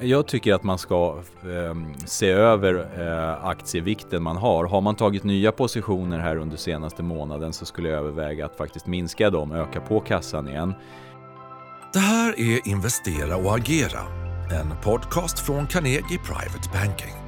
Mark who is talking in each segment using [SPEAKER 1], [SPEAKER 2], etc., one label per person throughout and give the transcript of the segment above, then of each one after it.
[SPEAKER 1] Jag tycker att man ska eh, se över eh, aktievikten man har. Har man tagit nya positioner här under senaste månaden så skulle jag överväga att faktiskt minska dem, öka på kassan igen.
[SPEAKER 2] Det här är Investera och agera, en podcast från Carnegie Private Banking.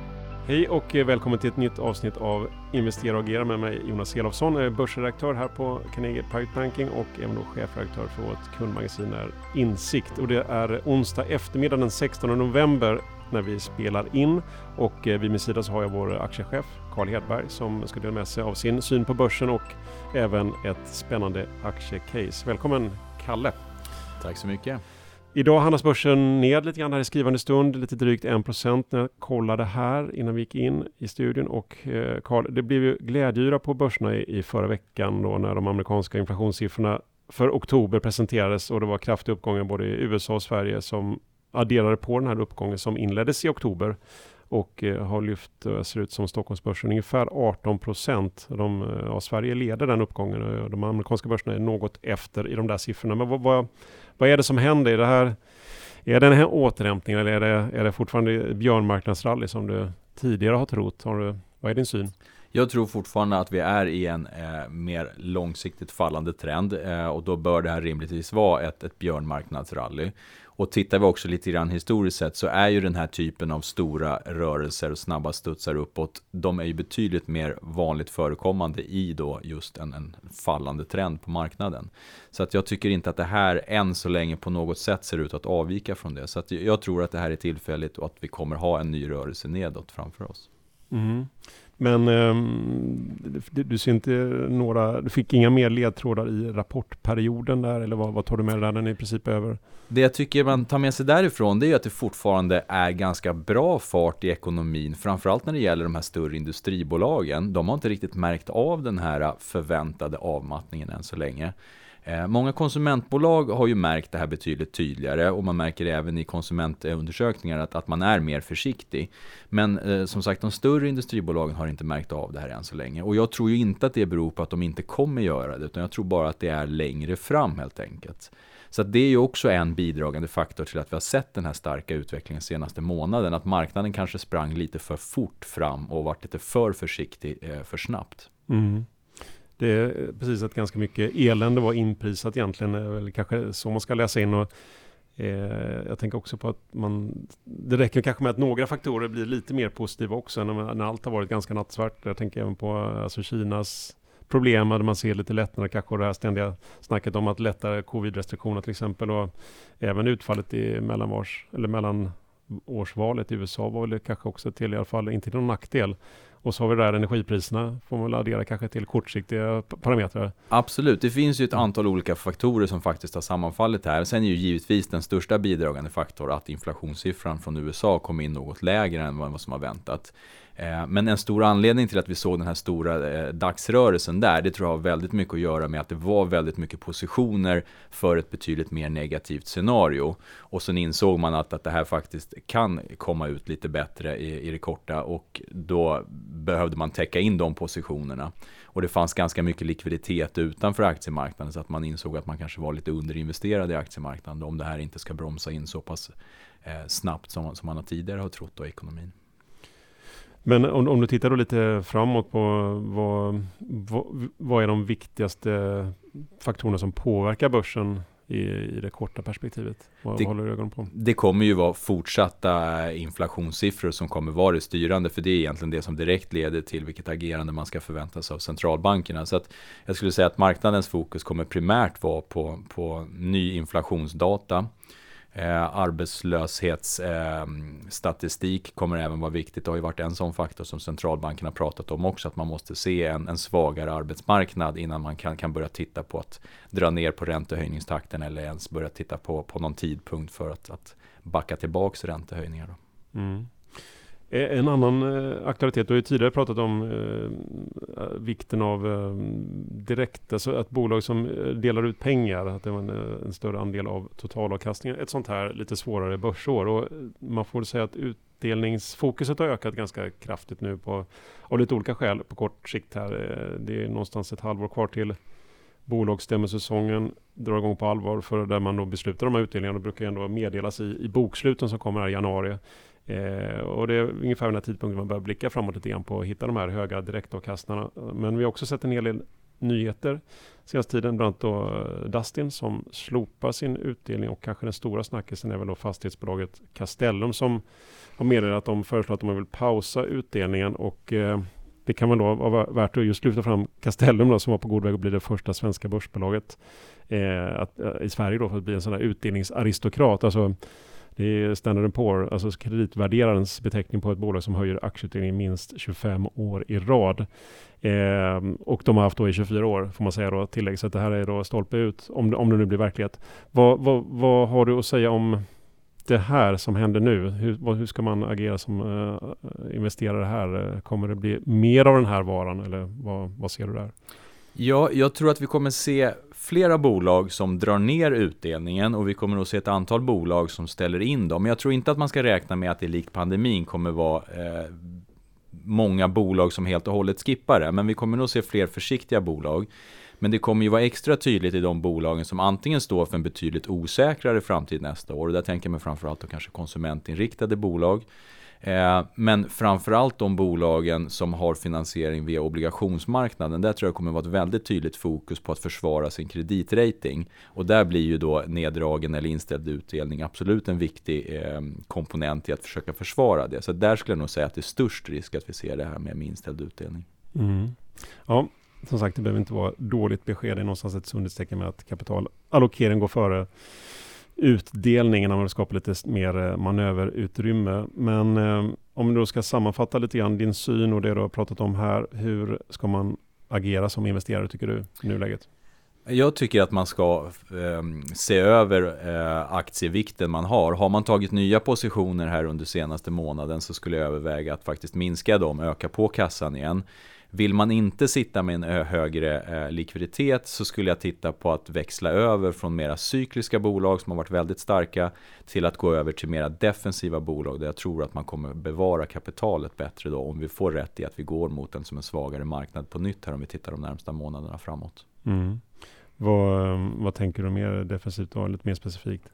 [SPEAKER 3] Hej och eh, välkommen till ett nytt avsnitt av Investera och agera med mig Jonas Elofsson, börsredaktör här på Carnegie Private Banking och även då chefredaktör för vårt kundmagasin är Insikt. Och det är onsdag eftermiddag den 16 november när vi spelar in och eh, vid min sida så har jag vår aktiechef Carl Hedberg som ska dela med sig av sin syn på börsen och även ett spännande aktiecase. Välkommen Kalle!
[SPEAKER 1] Tack så mycket!
[SPEAKER 3] Idag handlas börsen ned lite grann här i skrivande stund, lite drygt 1% när jag kollade här innan vi gick in i studion. Och eh, Carl, det blev ju glädjyra på börserna i, i förra veckan då när de amerikanska inflationssiffrorna för oktober presenterades och det var kraftiga uppgångar både i USA och Sverige som adderade på den här uppgången som inleddes i oktober och eh, har lyft, eh, ser ut som Stockholmsbörsen, ungefär 18 procent. De, eh, ja, Sverige leder den uppgången och de amerikanska börserna är något efter i de där siffrorna. Men vad, vad, vad är det som händer i det här? Är det en återhämtning eller är det, är det fortfarande björnmarknadsrally som du tidigare har trott? Har du, vad är din syn?
[SPEAKER 1] Jag tror fortfarande att vi är i en eh, mer långsiktigt fallande trend eh, och då bör det här rimligtvis vara ett, ett björnmarknadsrally. Och tittar vi också lite grann historiskt sett så är ju den här typen av stora rörelser och snabba studsar uppåt, de är ju betydligt mer vanligt förekommande i då just en, en fallande trend på marknaden. Så att jag tycker inte att det här än så länge på något sätt ser ut att avvika från det. Så att jag tror att det här är tillfälligt och att vi kommer ha en ny rörelse nedåt framför oss.
[SPEAKER 3] Mm. Men um, du, ser inte några, du fick inga mer ledtrådar i rapportperioden där eller vad, vad tar du med dig där? Den är i princip över?
[SPEAKER 1] Det jag tycker man tar med sig därifrån det är att det fortfarande är ganska bra fart i ekonomin, framförallt när det gäller de här större industribolagen. De har inte riktigt märkt av den här förväntade avmattningen än så länge. Eh, många konsumentbolag har ju märkt det här betydligt tydligare och man märker även i konsumentundersökningar att, att man är mer försiktig. Men eh, som sagt, de större industribolagen har inte märkt av det här än så länge. Och jag tror ju inte att det beror på att de inte kommer göra det, utan jag tror bara att det är längre fram helt enkelt. Så det är ju också en bidragande faktor till att vi har sett den här starka utvecklingen senaste månaden. Att marknaden kanske sprang lite för fort fram och varit lite för försiktig eh, för snabbt.
[SPEAKER 3] Mm. Det är eh, precis att ganska mycket elände var inprisat egentligen, eller kanske så man ska läsa in. Och, eh, jag tänker också på att man, det räcker kanske med att några faktorer blir lite mer positiva också när, när allt har varit ganska nattsvart. Jag tänker även på eh, alltså Kinas problem, där man ser lite lättnader kanske och det här ständiga snacket om att lätta covid-restriktioner till exempel och även utfallet i mellanvars, eller mellan årsvalet i USA var väl kanske också till i alla fall, inte till någon nackdel. Och så har vi där energipriserna, får man väl addera kanske till kortsiktiga parametrar.
[SPEAKER 1] Absolut, det finns ju ett antal olika faktorer som faktiskt har sammanfallit här. Sen är ju givetvis den största bidragande faktorn att inflationssiffran från USA kom in något lägre än vad som har väntat. Eh, men en stor anledning till att vi såg den här stora eh, dagsrörelsen där, det tror jag har väldigt mycket att göra med att det var väldigt mycket positioner för ett betydligt mer negativt scenario. Och sen insåg man att, att det här faktiskt kan komma ut lite bättre i, i det korta och då behövde man täcka in de positionerna. Och det fanns ganska mycket likviditet utanför aktiemarknaden så att man insåg att man kanske var lite underinvesterad i aktiemarknaden om det här inte ska bromsa in så pass eh, snabbt som, som man tidigare har trott då i ekonomin.
[SPEAKER 3] Men om, om, du tittar då lite framåt på vad, vad, vad, är de viktigaste faktorerna som påverkar börsen i, i det korta perspektivet? Vad,
[SPEAKER 1] det,
[SPEAKER 3] håller du ögonen på?
[SPEAKER 1] Det kommer ju vara fortsatta inflationssiffror som kommer vara det styrande, för det är egentligen det som direkt leder till vilket agerande man ska förvänta sig av centralbankerna. Så att jag skulle säga att marknadens fokus kommer primärt vara på, på ny inflationsdata Eh, arbetslöshetsstatistik eh, kommer även vara viktigt. Det har ju varit en sån faktor som centralbanken har pratat om också, att man måste se en, en svagare arbetsmarknad innan man kan, kan börja titta på att dra ner på räntehöjningstakten eller ens börja titta på, på någon tidpunkt för att, att backa tillbaks räntehöjningar. Då. Mm.
[SPEAKER 3] Eh, en annan eh, aktualitet, du har ju tidigare pratat om eh, vikten av eh, direkt, alltså att bolag som eh, delar ut pengar, att det var en, eh, en, större andel av totalavkastningen. Ett sånt här lite svårare börsår och man får säga att utdelningsfokuset har ökat ganska kraftigt nu på, av lite olika skäl på kort sikt här. Det är någonstans ett halvår kvar till bolagsstämmesäsongen drar igång på allvar för där man då beslutar de här utdelningarna. Det brukar ändå meddelas i, i boksluten som kommer här i januari. Eh, och det är ungefär den här tidpunkten man börjar blicka framåt lite grann på att hitta de här höga direktavkastarna. Men vi har också sett en hel del nyheter senaste tiden, bland annat då eh, Dustin som slopar sin utdelning och kanske den stora snackisen är väl då fastighetsbolaget Castellum som har meddelat att de föreslår att de vill pausa utdelningen och eh, det kan väl då vara värt att just lyfta fram Castellum då, som var på god väg att bli det första svenska börsbolaget eh, att, eh, i Sverige då för att bli en sån här utdelningsaristokrat. Alltså, det är Standard Poor, alltså kreditvärderarens beteckning på ett bolag som höjer aktieutdelningen minst 25 år i rad. Eh, och de har haft då i 24 år, får man säga då, tillägg. Så det här är då stolpe ut, om, om det nu blir verklighet. Vad, vad, vad har du att säga om det här som händer nu? Hur, hur ska man agera som eh, investerare här? Kommer det bli mer av den här varan eller vad, vad ser du där?
[SPEAKER 1] Ja, jag tror att vi kommer se flera bolag som drar ner utdelningen och vi kommer att se ett antal bolag som ställer in dem. Men jag tror inte att man ska räkna med att det likt pandemin kommer vara eh, många bolag som helt och hållet skippar det. Men vi kommer nog se fler försiktiga bolag. Men det kommer ju vara extra tydligt i de bolagen som antingen står för en betydligt osäkrare framtid nästa år. Och där tänker man framförallt på kanske konsumentinriktade bolag. Eh, men framförallt de bolagen som har finansiering via obligationsmarknaden. Där tror jag kommer vara ett väldigt tydligt fokus på att försvara sin kreditrating. Och där blir ju då neddragen eller inställd utdelning absolut en viktig eh, komponent i att försöka försvara det. Så där skulle jag nog säga att det är störst risk att vi ser det här med inställd utdelning.
[SPEAKER 3] Mm. Ja, som sagt, det behöver inte vara dåligt besked. Det är någonstans ett sundhetstecken med att kapitalallokering går före utdelningen. Man vill skapa lite mer eh, manöverutrymme. Men eh, om du då ska sammanfatta lite grann din syn och det du har pratat om här. Hur ska man agera som investerare tycker du i nuläget?
[SPEAKER 1] Jag tycker att man ska eh, se över eh, aktievikten man har. Har man tagit nya positioner här under senaste månaden så skulle jag överväga att faktiskt minska dem, öka på kassan igen. Vill man inte sitta med en högre eh, likviditet så skulle jag titta på att växla över från mera cykliska bolag som har varit väldigt starka till att gå över till mera defensiva bolag där jag tror att man kommer bevara kapitalet bättre då om vi får rätt i att vi går mot en som en svagare marknad på nytt här om vi tittar de närmsta månaderna framåt.
[SPEAKER 3] Mm. Vad, vad tänker du mer defensivt och lite mer specifikt?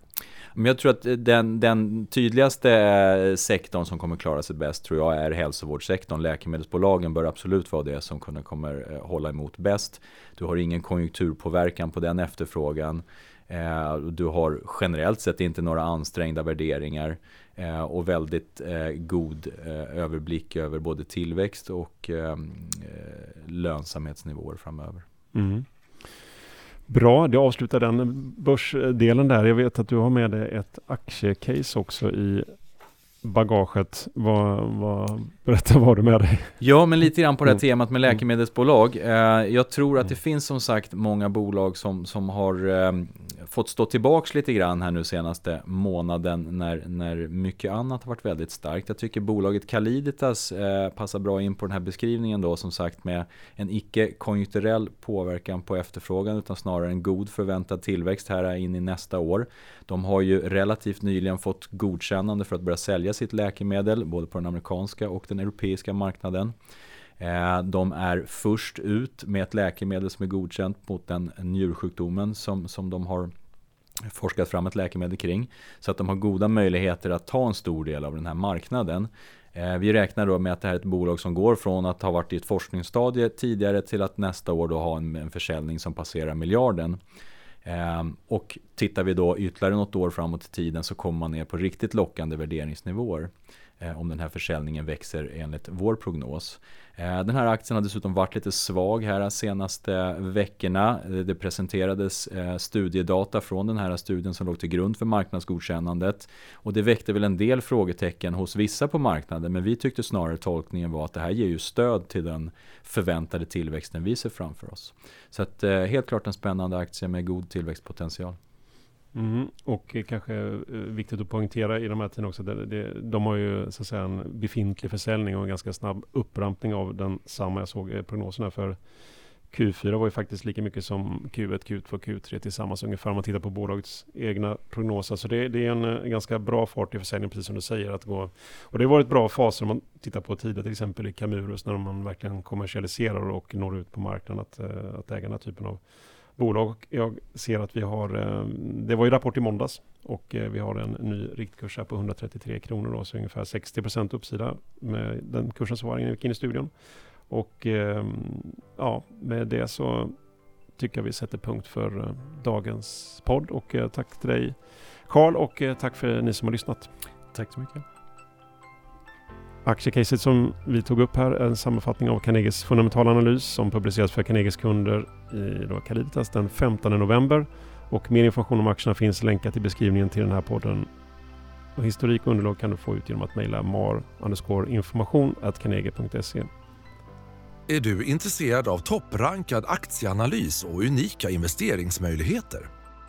[SPEAKER 1] Men jag tror att den, den tydligaste eh, sektorn som kommer klara sig bäst tror jag är hälsovårdssektorn. Läkemedelsbolagen bör absolut vara det som kommer eh, hålla emot bäst. Du har ingen konjunkturpåverkan på den efterfrågan. Eh, du har generellt sett inte några ansträngda värderingar och väldigt god överblick över både tillväxt och lönsamhetsnivåer framöver. Mm.
[SPEAKER 3] Bra, det avslutar den börsdelen där. Jag vet att du har med dig ett aktiecase också i bagaget. Vad, vad, berätta vad du med dig.
[SPEAKER 1] Ja, men lite grann på det här mm. temat med läkemedelsbolag. Eh, jag tror att det mm. finns som sagt många bolag som, som har ehm, fått stå tillbaks lite grann här nu senaste månaden när, när mycket annat har varit väldigt starkt. Jag tycker bolaget Caliditas eh, passar bra in på den här beskrivningen då som sagt med en icke-konjunkturell påverkan på efterfrågan utan snarare en god förväntad tillväxt här in i nästa år. De har ju relativt nyligen fått godkännande för att börja sälja sitt läkemedel både på den amerikanska och den europeiska marknaden. Eh, de är först ut med ett läkemedel som är godkänt mot den njursjukdomen som, som de har forskat fram ett läkemedel kring. Så att de har goda möjligheter att ta en stor del av den här marknaden. Eh, vi räknar då med att det här är ett bolag som går från att ha varit i ett forskningsstadie tidigare till att nästa år då ha en, en försäljning som passerar miljarden. Ehm, och tittar vi då ytterligare något år framåt i tiden så kommer man ner på riktigt lockande värderingsnivåer. Eh, om den här försäljningen växer enligt vår prognos. Eh, den här aktien har dessutom varit lite svag här de senaste veckorna. Eh, det presenterades studiedata från den här studien som låg till grund för marknadsgodkännandet. Och det väckte väl en del frågetecken hos vissa på marknaden. Men vi tyckte snarare tolkningen var att det här ger ju stöd till den förväntade tillväxten vi ser framför oss. Så att, helt klart en spännande aktie med god tillväxtpotential.
[SPEAKER 3] Mm, och kanske eh, viktigt att poängtera i de här tiderna också, det, det, de har ju så att säga en befintlig försäljning och en ganska snabb upprampning av den samma. Jag såg eh, prognoserna för Q4 var ju faktiskt lika mycket som Q1, Q2, Q3 tillsammans ungefär om man tittar på bolagets egna prognoser. Så det, det är en, eh, ganska bra fart i försäljningen, precis som du säger. Att gå. Och det har varit bra faser om man tittar på tidigare, till exempel i Camurus, när man verkligen kommersialiserar och når ut på marknaden, att, att äga den här typen av bolag. Jag ser att vi har, eh, det var ju rapport i måndags och eh, vi har en ny riktkurs här på 133 kronor då, så ungefär 60% uppsida med den kursen som var innan vi gick in i studion. Och ehm, ja, med det så tycker jag vi sätter punkt för eh, dagens podd och tack till dig Karl och tack för ni som har lyssnat.
[SPEAKER 1] Tack så mycket.
[SPEAKER 3] Aktiecaset som vi tog upp här är en sammanfattning av Carnegies fundamentala analys som publiceras för Carnegies kunder i då Caliditas den 15 november. Och mer information om aktierna finns länkat i beskrivningen till den här podden. Och historik och underlag kan du få ut genom att mejla mar information
[SPEAKER 2] Är du intresserad av topprankad aktieanalys och unika investeringsmöjligheter?